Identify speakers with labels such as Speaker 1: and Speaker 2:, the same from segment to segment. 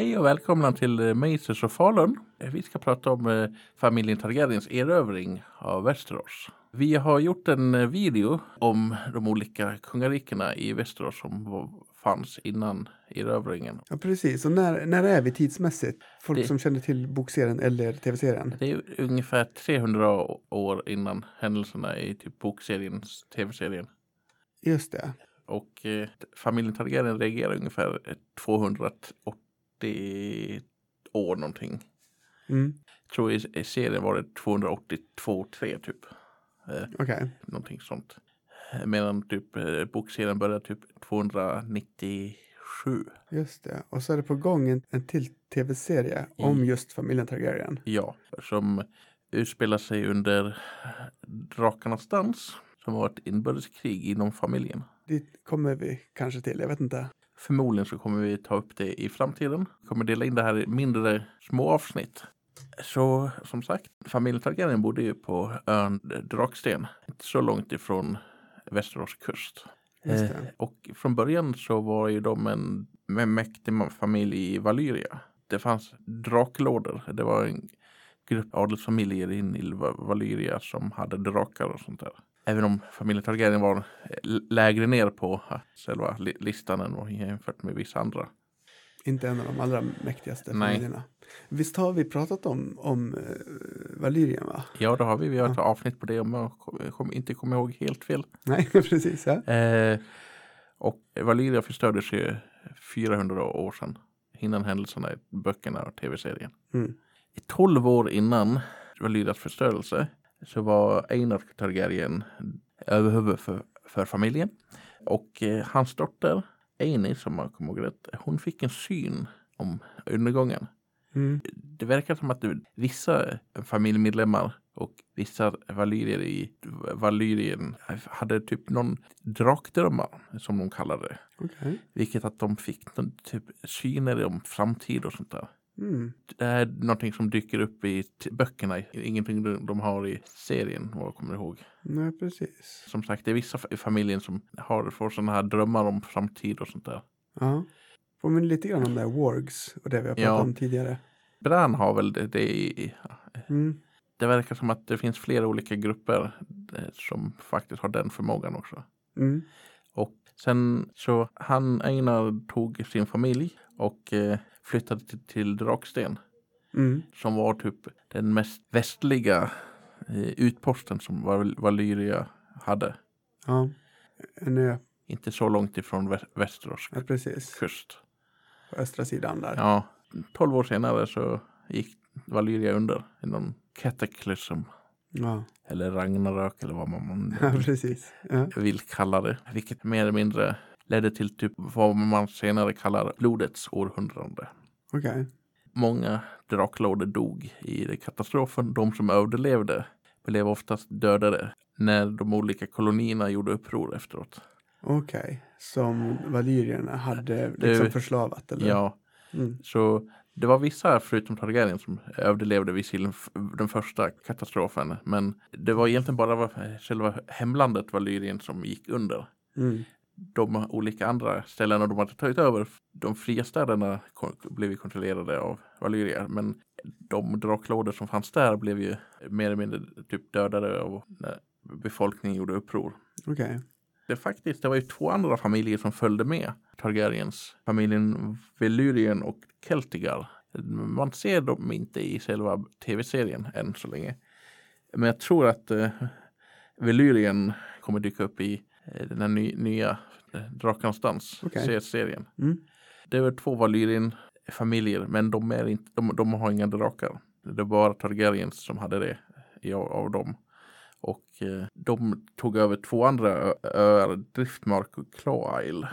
Speaker 1: Hej och välkomna till eh, Maces och Falun. Eh, vi ska prata om eh, familjen Targaryens erövring av Västerås. Vi har gjort en video om de olika kungarikena i Västerås som fanns innan erövringen.
Speaker 2: Ja, precis. Och när, när är vi tidsmässigt? Folk
Speaker 1: det,
Speaker 2: som känner till bokserien eller tv-serien?
Speaker 1: Det är ungefär 300 år innan händelserna i typ bokseriens tv-serien.
Speaker 2: Just det.
Speaker 1: Och eh, familjen Targaryen reagerar ungefär 280 180 år någonting.
Speaker 2: Mm.
Speaker 1: Jag tror i, i serien var det 282 3 typ. Eh,
Speaker 2: okay.
Speaker 1: Någonting sånt. Eh, medan typ eh, bokserien började typ 297.
Speaker 2: Just det. Och så är det på gång en, en till tv-serie
Speaker 1: I...
Speaker 2: om just familjen Targaryen.
Speaker 1: Ja, som utspelar sig under Drakarnas dans som var ett inbördeskrig inom familjen.
Speaker 2: Dit kommer vi kanske till, jag vet inte.
Speaker 1: Förmodligen så kommer vi ta upp det i framtiden. Vi kommer dela in det här i mindre små avsnitt. Så som sagt, familjen Targaryen bodde ju på ön Draksten. Inte så långt ifrån Västerås kust. Eh, och från början så var ju de en mäktig familj i Valyria. Det fanns draklådor. Det var en grupp adelsfamiljer in i Va- Valyria som hade drakar och sånt där. Även om familjen Targaryen var eh, lägre ner på eh, själva li- listan än jämfört med vissa andra.
Speaker 2: Inte en av de allra mäktigaste
Speaker 1: Nej.
Speaker 2: familjerna. Visst har vi pratat om, om uh, Valyrien, va?
Speaker 1: Ja, det har vi. Vi har ett avsnitt på det om jag kom, inte kommer ihåg helt fel.
Speaker 2: Nej, precis. Ja.
Speaker 1: Eh, och Valyria förstördes ju 400 år sedan. Innan händelserna i böckerna och tv-serien.
Speaker 2: Mm.
Speaker 1: I 12 år innan Valyrias förstörelse så var Einar Targaryen överhuvud för, för familjen. Och eh, hans dotter Eini, som man kommer ihåg rätt, hon fick en syn om undergången.
Speaker 2: Mm.
Speaker 1: Det verkar som att vissa familjemedlemmar och vissa valyrier i Valyrien hade typ någon drakdrömmar som de kallade det.
Speaker 2: Okej.
Speaker 1: Vilket att de fick någon typ syner om framtid och sånt där.
Speaker 2: Mm.
Speaker 1: Det är någonting som dyker upp i böckerna, ingenting de- har i serien vad jag kommer ihåg.
Speaker 2: Nej, precis.
Speaker 1: Som sagt, det är vissa i familjen som har, får sådana här drömmar om framtid och sånt där.
Speaker 2: Ja. Påminner lite grann om det här Wargs och det vi har pratat
Speaker 1: Ja.
Speaker 2: om tidigare.
Speaker 1: Bran har väl det, det i,
Speaker 2: Mm.
Speaker 1: det verkar som att det finns flera olika grupper eh, som faktiskt har den förmågan också.
Speaker 2: Mm.
Speaker 1: Och sen så han Einar tog sin familj och eh, flyttade till, till Draksten.
Speaker 2: Mm.
Speaker 1: Som var typ den mest västliga eh, utposten som Val- Valyria hade.
Speaker 2: Ja. En ö.
Speaker 1: Inte så långt ifrån Vä- Västerås
Speaker 2: Ja, precis.
Speaker 1: kust.
Speaker 2: På östra sidan där.
Speaker 1: Ja, 12 år senare så gick Valyria under i någon kataklysm.
Speaker 2: Ja,
Speaker 1: Eller Ragnarök eller vad man
Speaker 2: ja precis. Ja.
Speaker 1: vill kalla det. Vilket mer eller mindre ledde till typ vad man senare kallar blodets århundrade.
Speaker 2: Okej.
Speaker 1: Många draklorder dog i katastrofen. De som överlevde blev oftast dödade när de olika kolonierna gjorde uppror efteråt.
Speaker 2: Okej. Som valyrierna hade liksom
Speaker 1: Det-
Speaker 2: förslavat? Eller?
Speaker 1: Ja,
Speaker 2: Mm.
Speaker 1: så det var vissa förutom Targaryen som överlevde sin, den första katastrofen. Men det var egentligen bara själva hemlandet Valyrien som gick under.
Speaker 2: Mm.
Speaker 1: De olika andra ställena de hade tagit över, de fria städerna blev ju kontrollerade av Valyria. Men de draklådor som fanns där blev ju mer eller mindre typ dödade av när befolkningen gjorde uppror.
Speaker 2: Okej.
Speaker 1: Det, faktiskt, det var ju två andra familjer som följde med Targaryens. Familjen Velyrien och Celtigar. Man ser dem inte i själva tv-serien än så länge. Men jag tror att eh, Velyrien kommer dyka upp i eh, den här ny, nya eh, Drakarnas dans
Speaker 2: Okej.
Speaker 1: serien.
Speaker 2: Mm.
Speaker 1: Det är två Valyrien familjer men de, är inte, de, de har inga drakar. Det bara Targaryens som hade det i, av, dem. Och eh, de tog över två andra öar, Driftmark och Claw Isle.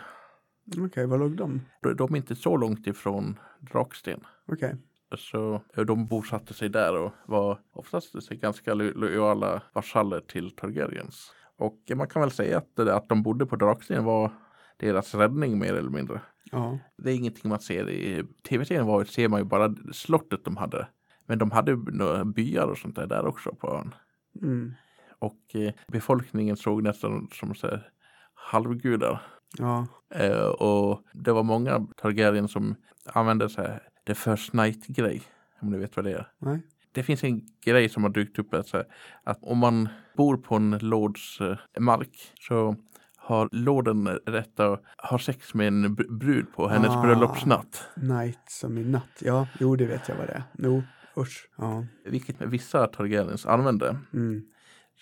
Speaker 2: Okej, var låg de?
Speaker 1: De, är inte så långt ifrån Draksten.
Speaker 2: Okej.
Speaker 1: Så eh, de bosatte sig där och var oftast ganska lo- lojala vasaller till Targaryens. Och man kan väl säga att, det- att de bodde på Draksten var deras räddning mer eller mindre.
Speaker 2: Ja.
Speaker 1: Det är ingenting man ser i tv-serien var ser man ju bara slottet de hade. Men de hade några byar och sånt där, där också på ön.
Speaker 2: Mm.
Speaker 1: Och eh, befolkningen såg nästan som så här, halvgudar.
Speaker 2: Ja.
Speaker 1: Eh, och det var många Targaryen som använde så här, the first night-grej. Om du vet vad det är.
Speaker 2: Nej.
Speaker 1: Det finns en grej som har dykt upp att, så här, att om man bor på en lords eh, mark så har lorden rätt att ha sex med en br- brud på hennes
Speaker 2: Ah.
Speaker 1: bröllopsnatt.
Speaker 2: Night som i natt. Ja, jo det vet jag vad det är. Jo, usch. Ja.
Speaker 1: Vilket vissa Targaryens använde.
Speaker 2: Mm.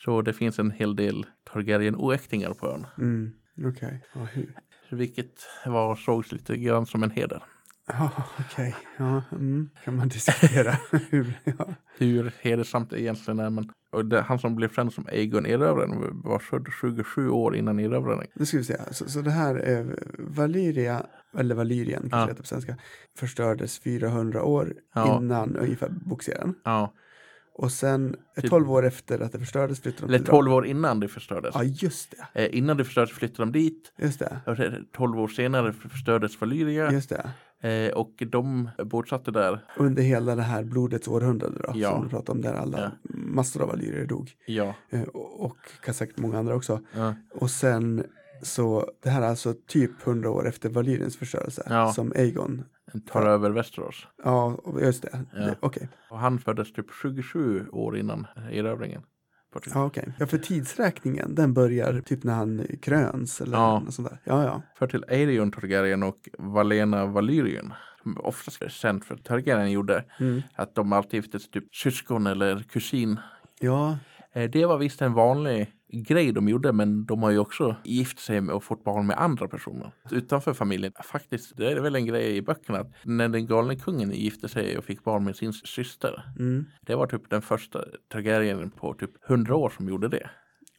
Speaker 1: Så det finns en hel del Targaryen-oäktingar på ön.
Speaker 2: Mm. Okej. Ja, hur?
Speaker 1: Vilket var, sågs lite grann som en heder.
Speaker 2: Ja, okej. Ja, mm. kan man diskutera. hur? Ja.
Speaker 1: Hur hedersamt det egentligen är. Men, och det, han som blev känd som Aegon Erövraren var född 27 år innan erövringen.
Speaker 2: Nu ska vi se. Så, så det här är Valyria, eller Valyrien kanske
Speaker 1: Ja.
Speaker 2: heter på svenska, förstördes 400 år
Speaker 1: Ja.
Speaker 2: innan ungefär bokserien.
Speaker 1: Ja,
Speaker 2: Och sen eh,
Speaker 1: Typ-
Speaker 2: 12 år efter att det förstördes flyttade de
Speaker 1: eller
Speaker 2: till
Speaker 1: 12 år innan det förstördes.
Speaker 2: Ja, just det.
Speaker 1: Eh, innan det förstördes flyttade de dit.
Speaker 2: Just det.
Speaker 1: Och sen 12 år senare förstördes Valyria.
Speaker 2: Just det.
Speaker 1: Eh, och de bosatte där.
Speaker 2: Under hela det här blodets århundrade då,
Speaker 1: Ja.
Speaker 2: som du pratade om, där alla
Speaker 1: Ja.
Speaker 2: massor av valyrier dog.
Speaker 1: Ja.
Speaker 2: Eh, Och, säkert många andra också.
Speaker 1: ja.
Speaker 2: Och sen så, det här är alltså typ 100 år efter Valyriens förstörelse
Speaker 1: Ja.
Speaker 2: som Aegon.
Speaker 1: Tar över Västerås.
Speaker 2: Ja, just det.
Speaker 1: Ja.
Speaker 2: det Okej.
Speaker 1: Och han föddes typ 27 år innan erövringen. Typ.
Speaker 2: Ja, okej. Ja, för tidsräkningen, den börjar typ när han kröns eller
Speaker 1: Ja.
Speaker 2: något sånt där. Ja, ja.
Speaker 1: För till Aerion Targaryen och Valena Valyrion. Oftast är känt för Targaryen gjorde.
Speaker 2: Mm.
Speaker 1: Att de alltid gifte sig typ syskon eller kusin.
Speaker 2: Ja,
Speaker 1: Eh, Det var visst en vanlig grej de gjorde men de har ju också gift sig med och fått barn med andra personer utanför familjen. Faktiskt, det är väl en grej i böckerna att när den galne kungen gifte sig och fick barn med sin syster.
Speaker 2: mm.
Speaker 1: Det var typ den första Targaryen på typ 100 år som gjorde det.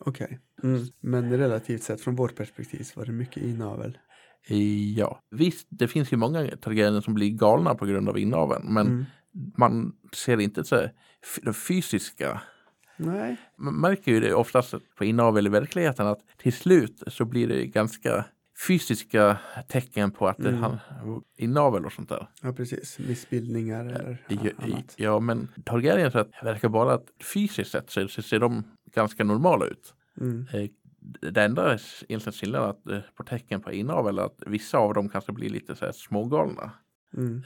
Speaker 2: okej. Mm. Men relativt sett från vårt perspektiv så var det mycket inavel.
Speaker 1: Eh, Ja, visst, det finns ju många Targaryen som blir galna på grund av inaveln men
Speaker 2: Mm.
Speaker 1: man ser inte så här f- de fysiska
Speaker 2: Nej.
Speaker 1: man märker ju det oftast på inavel i verkligheten att till slut så blir det ganska fysiska tecken på att det
Speaker 2: Mm.
Speaker 1: han, inavel och sånt där.
Speaker 2: Ja, precis. Missbildningar eller
Speaker 1: i,
Speaker 2: annat.
Speaker 1: ja, men Targaryen så att verkar bara att fysiskt sett så, så ser de ganska normala ut.
Speaker 2: Mm.
Speaker 1: Eh, Det enda egentligen skillnaden att eh, på tecken på inavel är att vissa av dem kanske blir lite så här smågalna.
Speaker 2: Mm.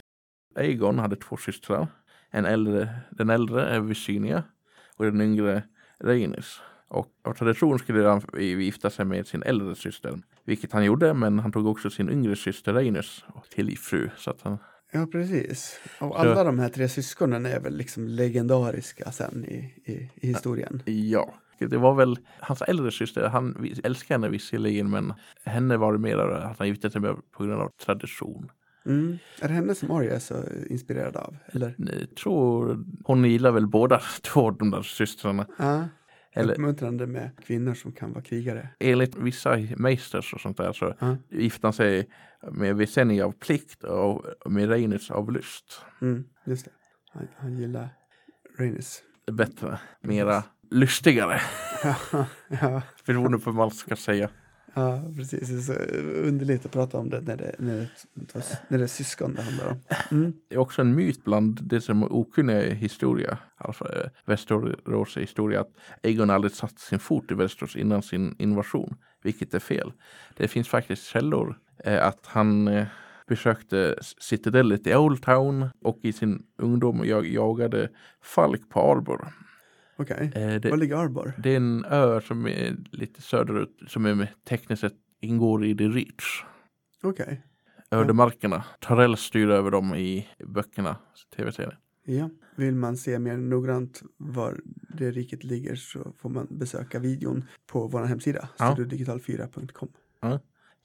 Speaker 1: Aegon hade två systrar. En äldre, den äldre är Visynia och den yngre Rhaenys. Och av tradition skulle han gifta sig med sin äldre syster. Vilket han gjorde, men han tog också sin yngre syster Rhaenys till fru. Så att han,
Speaker 2: Ja, precis. Och alla de här tre syskonen är väl liksom legendariska sen i, i, i historien.
Speaker 1: ja. Det var väl hans äldre syster, han älskar henne visserligen men henne var det mer att han gifte sig med på grund av tradition.
Speaker 2: Mm. Är det henne som Arya är så inspirerad av? Eller?
Speaker 1: Jag tror hon gillar väl båda två de där systrarna.
Speaker 2: Ja.
Speaker 1: Eller
Speaker 2: Uppmuntrande med kvinnor som kan vara krigare.
Speaker 1: enligt vissa meisters och sånt där så
Speaker 2: Ja.
Speaker 1: gifte han sig med Visenya av plikt och med Rhaenys av lust.
Speaker 2: Mm. Just det. Han, han gillar Rhaenys.
Speaker 1: Bättre, mera lustigare,
Speaker 2: Ja, ja,
Speaker 1: beroende på vad man ska säga
Speaker 2: ja, precis. Det är så underligt att prata om det när det, när det, när det är syskon det handlar om. Mm.
Speaker 1: Det är också en myt bland det som är okunniga i historia, alltså eh, Västerås historia, att Egon aldrig satt sin fot i Västerås innan sin invasion, vilket är fel. Det finns faktiskt källor eh, att han eh, besökte citadellet i Old Town och i sin ungdom jag jagade Falk på Arbor.
Speaker 2: Okej.
Speaker 1: Eh,
Speaker 2: Var ligger Arbor?
Speaker 1: det är en ö som är lite söderut, som är med, tekniskt sett ingår i The Reach.
Speaker 2: Okej.
Speaker 1: Ödemarkerna. Tarell styr över dem i böckerna, tv-serien.
Speaker 2: Ja. Vill man se mer noggrant var det riket ligger så får man besöka videon på vår hemsida,
Speaker 1: Ja.
Speaker 2: studiodigital4.com.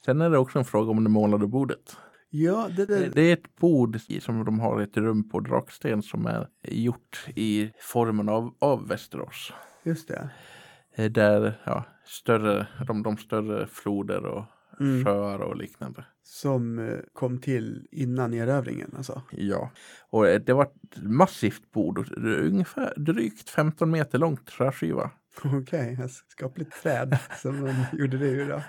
Speaker 1: Sen är det också en fråga om det målade bordet.
Speaker 2: Ja, det där.
Speaker 1: Det är ett bord som de har ett rum på Draksten som är gjort i formen av, av Västerås.
Speaker 2: Just det.
Speaker 1: Eh, Där ja, större, de, de större floder och
Speaker 2: Mm.
Speaker 1: sjöar och liknande.
Speaker 2: Som eh, kom till innan erövringen alltså.
Speaker 1: Ja, och eh, det var ett massivt bord, det ungefär drygt 15 meter långt träskiva.
Speaker 2: Okej, okay, skapligt träd som man gjorde det ur.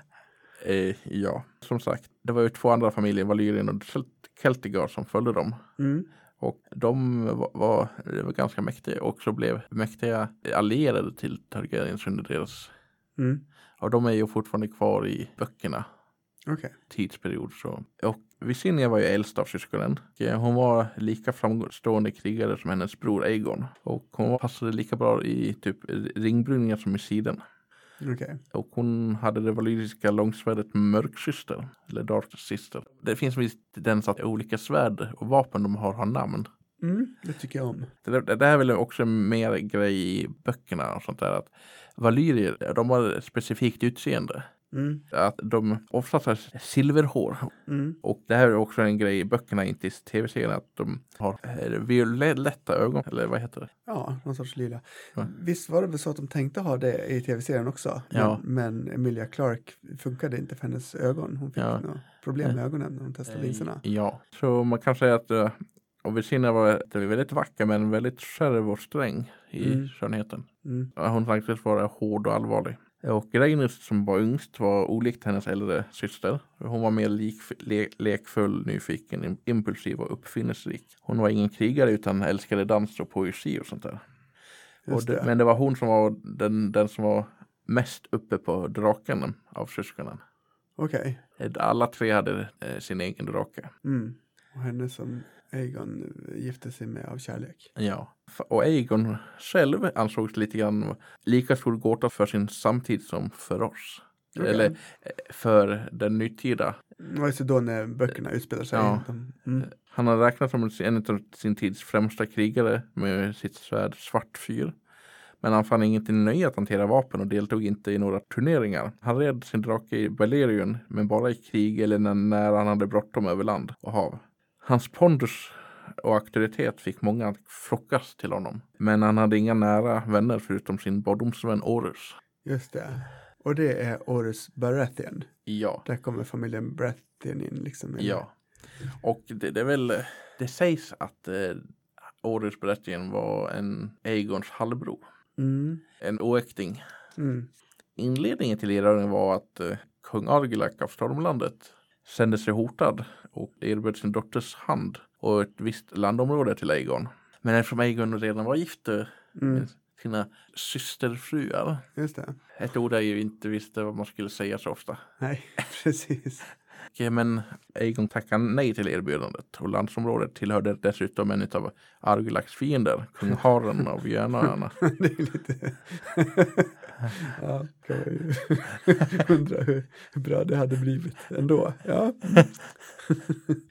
Speaker 1: Eh, ja, som sagt, det var ju två andra familjer, Valyrien och Celtigar som följde dem.
Speaker 2: Mm.
Speaker 1: Och de var, var, var ganska mäktiga och också blev mäktiga allierade till Targaryens under deras.
Speaker 2: Mm.
Speaker 1: Och de är ju fortfarande kvar i böckerna.
Speaker 2: Okej.
Speaker 1: tidsperiod. Så. Och Visinia var ju äldst av syskonen. Eh, Hon var lika framstående krigare som hennes bror Aegon. Och hon passade lika bra i typ ringbrynningar som i siden.
Speaker 2: Okej.
Speaker 1: Och hon hade det valyriska långsvärdet Mörksyster, eller Dark Sister. Det finns en viss tendens att olika svärd och vapen de har har namn.
Speaker 2: Mm, det tycker jag om.
Speaker 1: Det, det, det här är väl också mer grej i böckerna och sånt där. Att valyrier, de har ett specifikt utseende.
Speaker 2: Mm,
Speaker 1: Att de oftast har silverhår.
Speaker 2: mm,
Speaker 1: Och det här är också en grej i böckerna, inte i tv-serien, att de har eh, violetta ögon. Eller vad heter det?
Speaker 2: ja, någon sorts lila.
Speaker 1: Ja.
Speaker 2: Visst var det väl så att de tänkte ha det i tv-serien också?
Speaker 1: Ja.
Speaker 2: Men, men Emilia Clark funkade inte för hennes ögon. Hon fick
Speaker 1: Ja.
Speaker 2: några problem med ögonen när hon testade linserna.
Speaker 1: Ja, så man kan säga att uh, var det var väldigt vacker men väldigt skärv och sträng i
Speaker 2: Mm.
Speaker 1: skönheten.
Speaker 2: Mm,
Speaker 1: Hon anses vara hård och allvarlig. Och Reinus som var yngst var olikt hennes äldre syster. Hon var mer lik, le, lekfull, nyfiken, im- impulsiv och uppfinningsrik. Hon var ingen krigare utan älskade dans och poesi och sånt där. Och det, men det var hon som var den, den som var mest uppe på draken av syskonen.
Speaker 2: Okej.
Speaker 1: Alla tre hade eh, sin egen drake.
Speaker 2: Mm. Och henne som Aegon gifte sig med av kärlek.
Speaker 1: Ja, och Aegon själv ansågs lite grann lika stor gåta för sin samtid som för oss.
Speaker 2: Okej.
Speaker 1: Eller eh, för den nutida.
Speaker 2: Det var ju så då när böckerna utspelar sig.
Speaker 1: Ja.
Speaker 2: Mm.
Speaker 1: Han har räknats som en av sin tids främsta krigare med sitt svärd Svartfyr. Men han fann ingenting nöje att hantera vapen och deltog inte i några turneringar. Han red sin drake i Balerion, men bara i krig eller när, när han hade bråttom över land och hav. Hans pondus och auktoritet fick många att flockas till honom. Men han hade inga nära vänner förutom sin barndomsvän Orus.
Speaker 2: Just det. Och det är Orus Baratheon.
Speaker 1: Ja,
Speaker 2: Där kommer familjen Baratheon in liksom.
Speaker 1: ja. Och det, det är väl, det sägs att eh, Orus Baratheon var en Aegons halvbror.
Speaker 2: Mm.
Speaker 1: En oäkting.
Speaker 2: Mm.
Speaker 1: Inledningen till erövringen var att eh, kung Argilak av Stormlandet kände sig hotad och erbjöd sin dotters hand och ett visst landområde till Aegon. Men eftersom Aegon redan var gift eh,
Speaker 2: Mm.
Speaker 1: sina systerfruar,
Speaker 2: Just det.
Speaker 1: ett ord jag ju inte visste vad man skulle säga så ofta.
Speaker 2: Nej, precis.
Speaker 1: Okej, Men Aegon tackade nej till erbjudandet och landsområdet tillhörde dessutom en av Argilaks fiender, kung Haren av Järnöarna.
Speaker 2: det är lite... ja, kan man ju undra hur, bra det hade blivit ändå. Ja,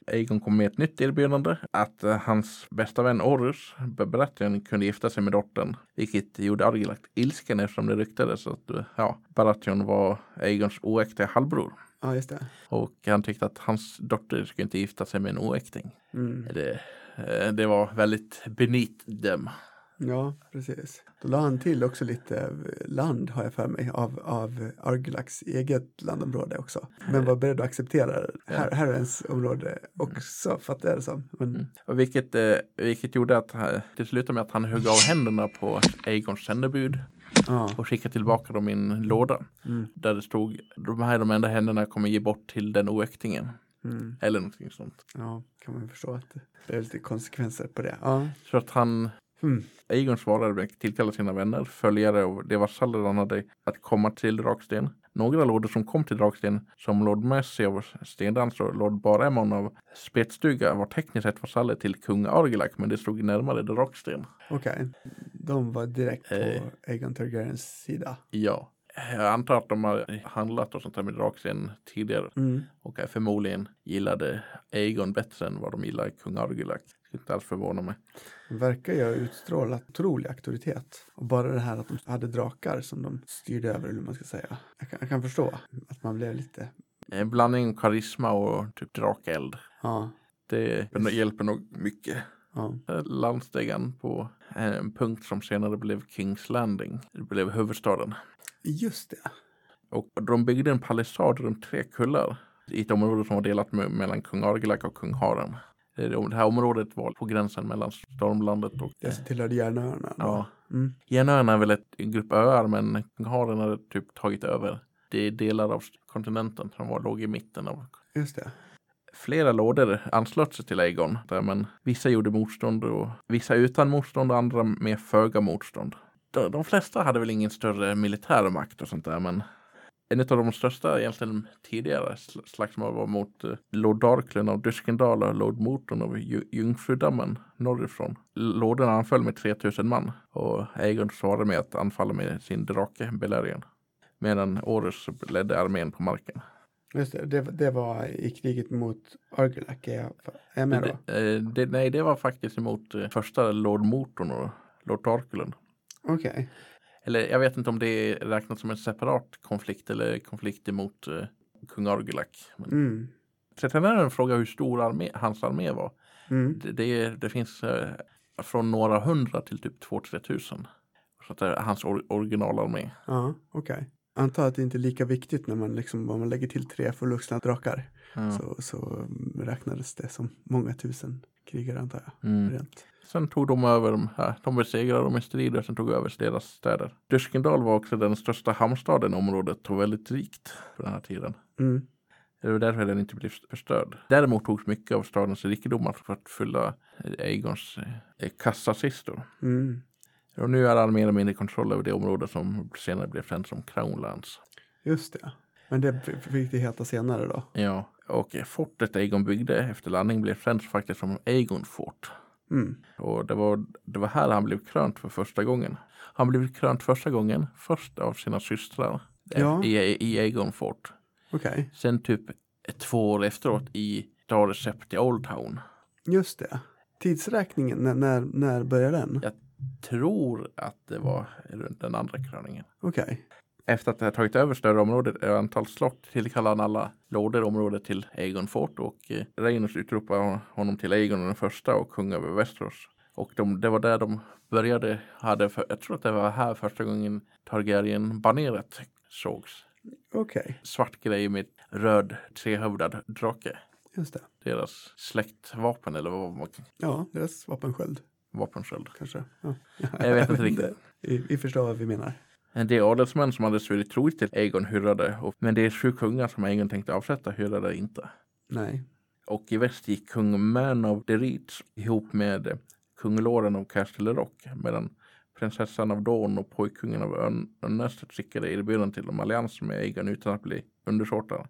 Speaker 1: Aegon kom med ett nytt erbjudande att eh, hans bästa vän Orus, Baratheon, kunde gifta sig med dottern. Vilket gjorde Argilak ilsken eftersom det ryktades att eh, ja, Baratheon var Aegons oäkta halvbror.
Speaker 2: Ja just det.
Speaker 1: Och han tyckte att hans dotter skulle inte gifta sig med en oäkting.
Speaker 2: Mm.
Speaker 1: Det, eh, det var väldigt beneath dem.
Speaker 2: Ja, precis. Då la han till också lite eh, land, har jag för mig, av, av Argilax eget landområde också. Men var beredd att acceptera. Här, här är ens område också, fattar jag det som. Men,
Speaker 1: Mm. Och vilket, eh, vilket gjorde att eh, det slutade med att han högg av händerna på Aegons sändebud
Speaker 2: ja.
Speaker 1: och skickade tillbaka dem i en låda.
Speaker 2: Mm.
Speaker 1: Där det stod de här är de enda händerna kommer ge bort till den oäktingen.
Speaker 2: Mm.
Speaker 1: Eller någonting sånt.
Speaker 2: Ja, kan man förstå att det- är lite konsekvenser på det. Ja.
Speaker 1: Så att han,
Speaker 2: Mm.
Speaker 1: Aegon svarade med att tillkalla sina vänner, följare och de vasaller han hade att komma till Draksten. Några lorder som kom till Draksten, som Lord Mercy av Stendans och Lord Baremon av Spetstuga, var tekniskt sett vasaller till kung Argilak, men det stod närmare Draksten.
Speaker 2: Okej, de var direkt på
Speaker 1: Eh.
Speaker 2: Aegon Targaryens sida.
Speaker 1: Ja. Jag antar att de har handlat och sånt där med Draksten tidigare
Speaker 2: Mm.
Speaker 1: och förmodligen gillade Aegon bättre än vad de gillade kung Argilak. Inte alls förvåna mig.
Speaker 2: De verkar ju ha utstrålat otrolig auktoritet. Och bara det här att de hade drakar som de styrde över, eller hur man ska säga. Jag kan, jag kan förstå att man blev lite,
Speaker 1: En blandning av karisma och typ drakeld.
Speaker 2: ja,
Speaker 1: Det hjälper nog mycket.
Speaker 2: ja,
Speaker 1: Landstegen på en punkt som senare blev Kings Landing. Det blev huvudstaden.
Speaker 2: just det.
Speaker 1: Och de byggde en palissad runt tre kullar i ett område som var delat mellan kung Argilak och kung Haren. Det här området var på gränsen mellan Stormlandet och
Speaker 2: Det som tillhörde Järnöarna.
Speaker 1: Ja.
Speaker 2: Mm.
Speaker 1: Järnöarna är väl ett, en grupp öar men kung Haren hade typ tagit över. Det är delar av kontinenten som var, låg i mitten av
Speaker 2: Just det.
Speaker 1: Flera lådor anslöt sig till Aegon, där, men vissa gjorde motstånd och vissa utan motstånd och andra med föga motstånd. De, de flesta hade väl ingen större militär makt och sånt där, men En av de största egentligen tidigare sl- slagsmål var mot eh, Lord Darklund av Duskendal och Lord Morton av Ju- Jungfrudammen norrifrån. Lorden anföll med 3000 man och Aegon svarade med att anfalla med sin drake Belerion. Medan Orus ledde armén på marken.
Speaker 2: Just det, det, det var i kriget mot Argulac. Är jag, med då?
Speaker 1: Det, eh, det, nej, det var faktiskt emot eh, första Lord Morton och Lord Darklund.
Speaker 2: Okej.
Speaker 1: Eller jag vet inte om det räknas som en separat konflikt eller konflikt emot eh, kung Argulac. Men
Speaker 2: Mm.
Speaker 1: Sen är det en fråga hur stor armé, hans armé var.
Speaker 2: Mm.
Speaker 1: Det, det, det finns eh, från några hundra till typ två, tre tusen. Så att det är hans or, originalarmé.
Speaker 2: Ja, okej. Antar att det inte är lika viktigt när man liksom, om man lägger till tre fullvuxna drakar.
Speaker 1: Ja.
Speaker 2: Så, så räknades det som många tusen krigare antar jag.
Speaker 1: Mm.
Speaker 2: Rent.
Speaker 1: Sen tog de över de här, de besegrade dem i strid och sen tog över deras städer. Duskendal var också den största hamnstaden i området och väldigt rikt på den här tiden.
Speaker 2: Mm.
Speaker 1: Det var därför den inte blev förstörd. Däremot togs mycket av stadens rikedomar för att fylla Aegons eh, kassakistor.
Speaker 2: Mm.
Speaker 1: Och nu är han mer eller mindre kontroll över det område som senare blev känt som Crownlands.
Speaker 2: Just det. Men det fick det heta senare då?
Speaker 1: Ja, och fortet Aegon byggde efter landning blev känt faktiskt som Aegon fort.
Speaker 2: Mm.
Speaker 1: Och det var, det var här han blev krönt för första gången. Han blev krönt första gången först av sina systrar
Speaker 2: Ja.
Speaker 1: i, i Aegon fort.
Speaker 2: Okej,
Speaker 1: Sen typ två år efteråt i Star Recept i Old Town.
Speaker 2: just det. Tidsräkningen, när, när, när börjar den?
Speaker 1: Ja. Tror att det var runt den andra kröningen.
Speaker 2: Okej.
Speaker 1: Efter att ha tagit över större området ett antal slott tillkallade han alla lorder området till Aegon fort och eh, Rhaenys utropade honom till Aegon den första och kung över Västerås. Och de, det var där de började, hade för, jag tror att det var här första gången Targaryen-baneret sågs.
Speaker 2: Okej,
Speaker 1: Svart grej med röd trehövdad drake.
Speaker 2: just det.
Speaker 1: Deras släktvapen eller vad man kan
Speaker 2: Ja, deras vapensköld
Speaker 1: vapensköld.
Speaker 2: kanske. Ja.
Speaker 1: Jag vet inte riktigt.
Speaker 2: Vi, vi förstår vad vi menar.
Speaker 1: Det adelsmän som hade svurit troligt till Aegon hyllade, och, men det är sju kungar som Aegon tänkte avsätta hyllade inte.
Speaker 2: Nej.
Speaker 1: Och i väst gick kung Man of the Reeds ihop med eh, kung Loren av Castle Rock medan prinsessan av Dawn och pojkkungen av Önnästet skickade erbjudanden till en allians med Aegon utan att bli undersåtar.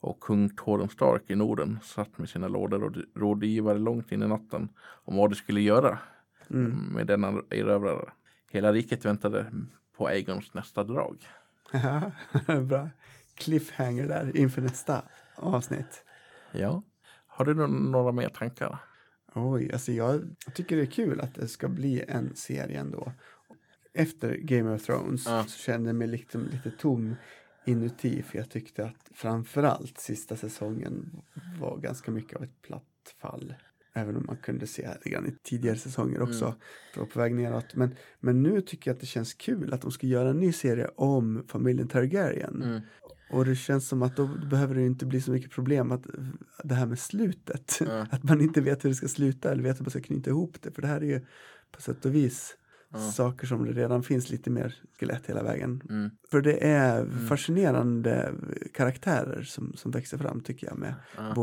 Speaker 1: Och kung Torren Stark i Norden satt med sina lådor och rådgivare långt in i natten om vad de skulle göra
Speaker 2: Mm.
Speaker 1: med denna erövrare. Hela riket väntade på Aegons nästa drag.
Speaker 2: Bra. Cliffhanger där inför nästa avsnitt.
Speaker 1: Ja. Har du nå- några mer tankar?
Speaker 2: Oj, alltså jag tycker det är kul att det ska bli en serie ändå. Efter Game of Thrones
Speaker 1: Ja.
Speaker 2: så kände jag mig liksom lite tom inuti för jag tyckte att framförallt sista säsongen var ganska mycket av ett platt fall. Även om man kunde se grann i tidigare säsonger också.
Speaker 1: Mm.
Speaker 2: Det var på väg neråt. Men, men nu tycker jag att det känns kul att de ska göra en ny serie om familjen Targaryen.
Speaker 1: Mm.
Speaker 2: Och det känns som att då behöver det inte bli så mycket problem att det här med slutet.
Speaker 1: Ja.
Speaker 2: Att man inte vet hur det ska sluta eller vet hur man ska knyta ihop det. För det här är ju på sätt och vis saker som det redan finns lite mer skelett hela vägen.
Speaker 1: Mm.
Speaker 2: För det är fascinerande karaktärer som, som växer fram tycker jag med.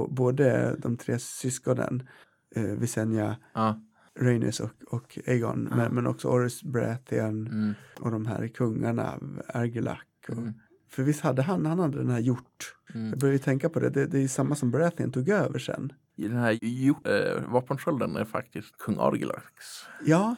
Speaker 2: Både de tre syskonen, eh, Visenya,
Speaker 1: Ja.
Speaker 2: Rhaenys och, och Aegon.
Speaker 1: Ja.
Speaker 2: Men, men också Orys Baratheon
Speaker 1: Mm.
Speaker 2: och de här kungarna, Argilac. Och,
Speaker 1: Mm.
Speaker 2: För visst hade han, han hade den här hjort.
Speaker 1: Mm.
Speaker 2: Jag börjar ju tänka på det, det, det är samma som Baratheon tog över sen.
Speaker 1: I den här jo- äh, vapenskölden är faktiskt kung Argilax.
Speaker 2: Ja,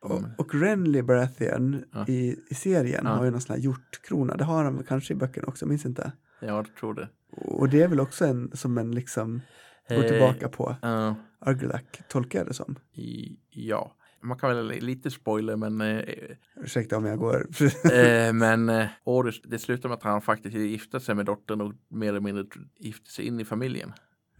Speaker 2: och,
Speaker 1: Mm.
Speaker 2: och Renly Baratheon
Speaker 1: Ja.
Speaker 2: i, i serien
Speaker 1: Ja.
Speaker 2: har ju någon sån här hjortkrona. Det har han kanske i böckerna också, minns inte.
Speaker 1: Ja, jag tror det.
Speaker 2: Och det är väl också en, som en liksom, går
Speaker 1: Eh,
Speaker 2: tillbaka på
Speaker 1: ja,
Speaker 2: Argilac, tolkar jag det som.
Speaker 1: i, ja. Man kan väl lite spoiler men eh,
Speaker 2: Ursäkta om jag går...
Speaker 1: Eh, men eh, det slutar med att han faktiskt gifte sig med dottern och mer eller mindre gifte sig in i familjen.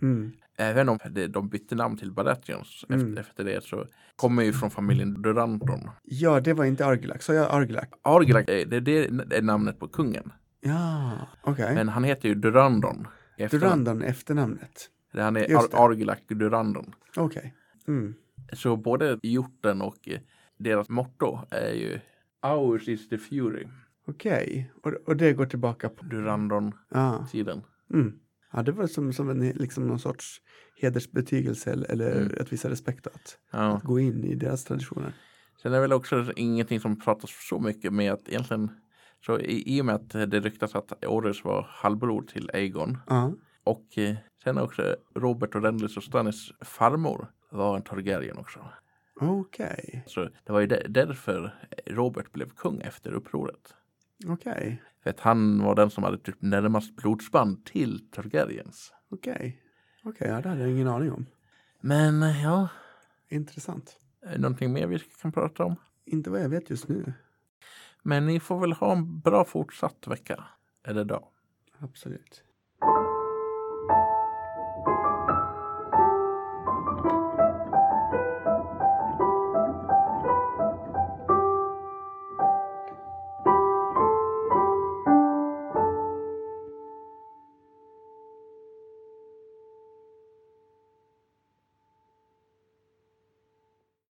Speaker 2: mm.
Speaker 1: Även om det, de bytte namn till Baratheons
Speaker 2: Mm.
Speaker 1: efter, efter det så kommer ju från familjen Durandon.
Speaker 2: Ja, det var inte Argilac, så jag Argilac?
Speaker 1: Argilac, eh, det, det är namnet på kungen.
Speaker 2: Ja, okej.
Speaker 1: Men han heter ju Durandon. efternamn.
Speaker 2: Durandon efternamnet.
Speaker 1: Han är
Speaker 2: Just det.
Speaker 1: Ar- Argilac Durandon.
Speaker 2: Okej. Mm.
Speaker 1: Så både hjorten och eh, deras motto är ju Ours is the fury.
Speaker 2: Okej, och, och det går tillbaka på...
Speaker 1: Durandon-sidan.
Speaker 2: Ja. Mm. Ja, det var som, som en, liksom någon sorts hedersbetygelse eller,
Speaker 1: Mm.
Speaker 2: att visa respekt att,
Speaker 1: Ja.
Speaker 2: att gå in i deras traditioner.
Speaker 1: Sen är det väl också ingenting som pratas så mycket med att egentligen Så i, i och med att det ryktas att Orrys var halvbror till Aegon
Speaker 2: Ja,
Speaker 1: och eh, sen också Robert och Renlys och Stannis farmor var en Targaryen också.
Speaker 2: okej.
Speaker 1: Så det var ju där- därför Robert blev kung efter upproret.
Speaker 2: Okej.
Speaker 1: För att han var den som hade typ närmast blodsband till Targaryens.
Speaker 2: Okej. Okej, ja, det hade jag ingen aning om.
Speaker 1: Men ja,
Speaker 2: Intressant.
Speaker 1: någonting mer vi kan prata om?
Speaker 2: Inte vad jag vet just nu.
Speaker 1: Men ni får väl ha en bra fortsatt vecka. Eller dag.
Speaker 2: Absolut.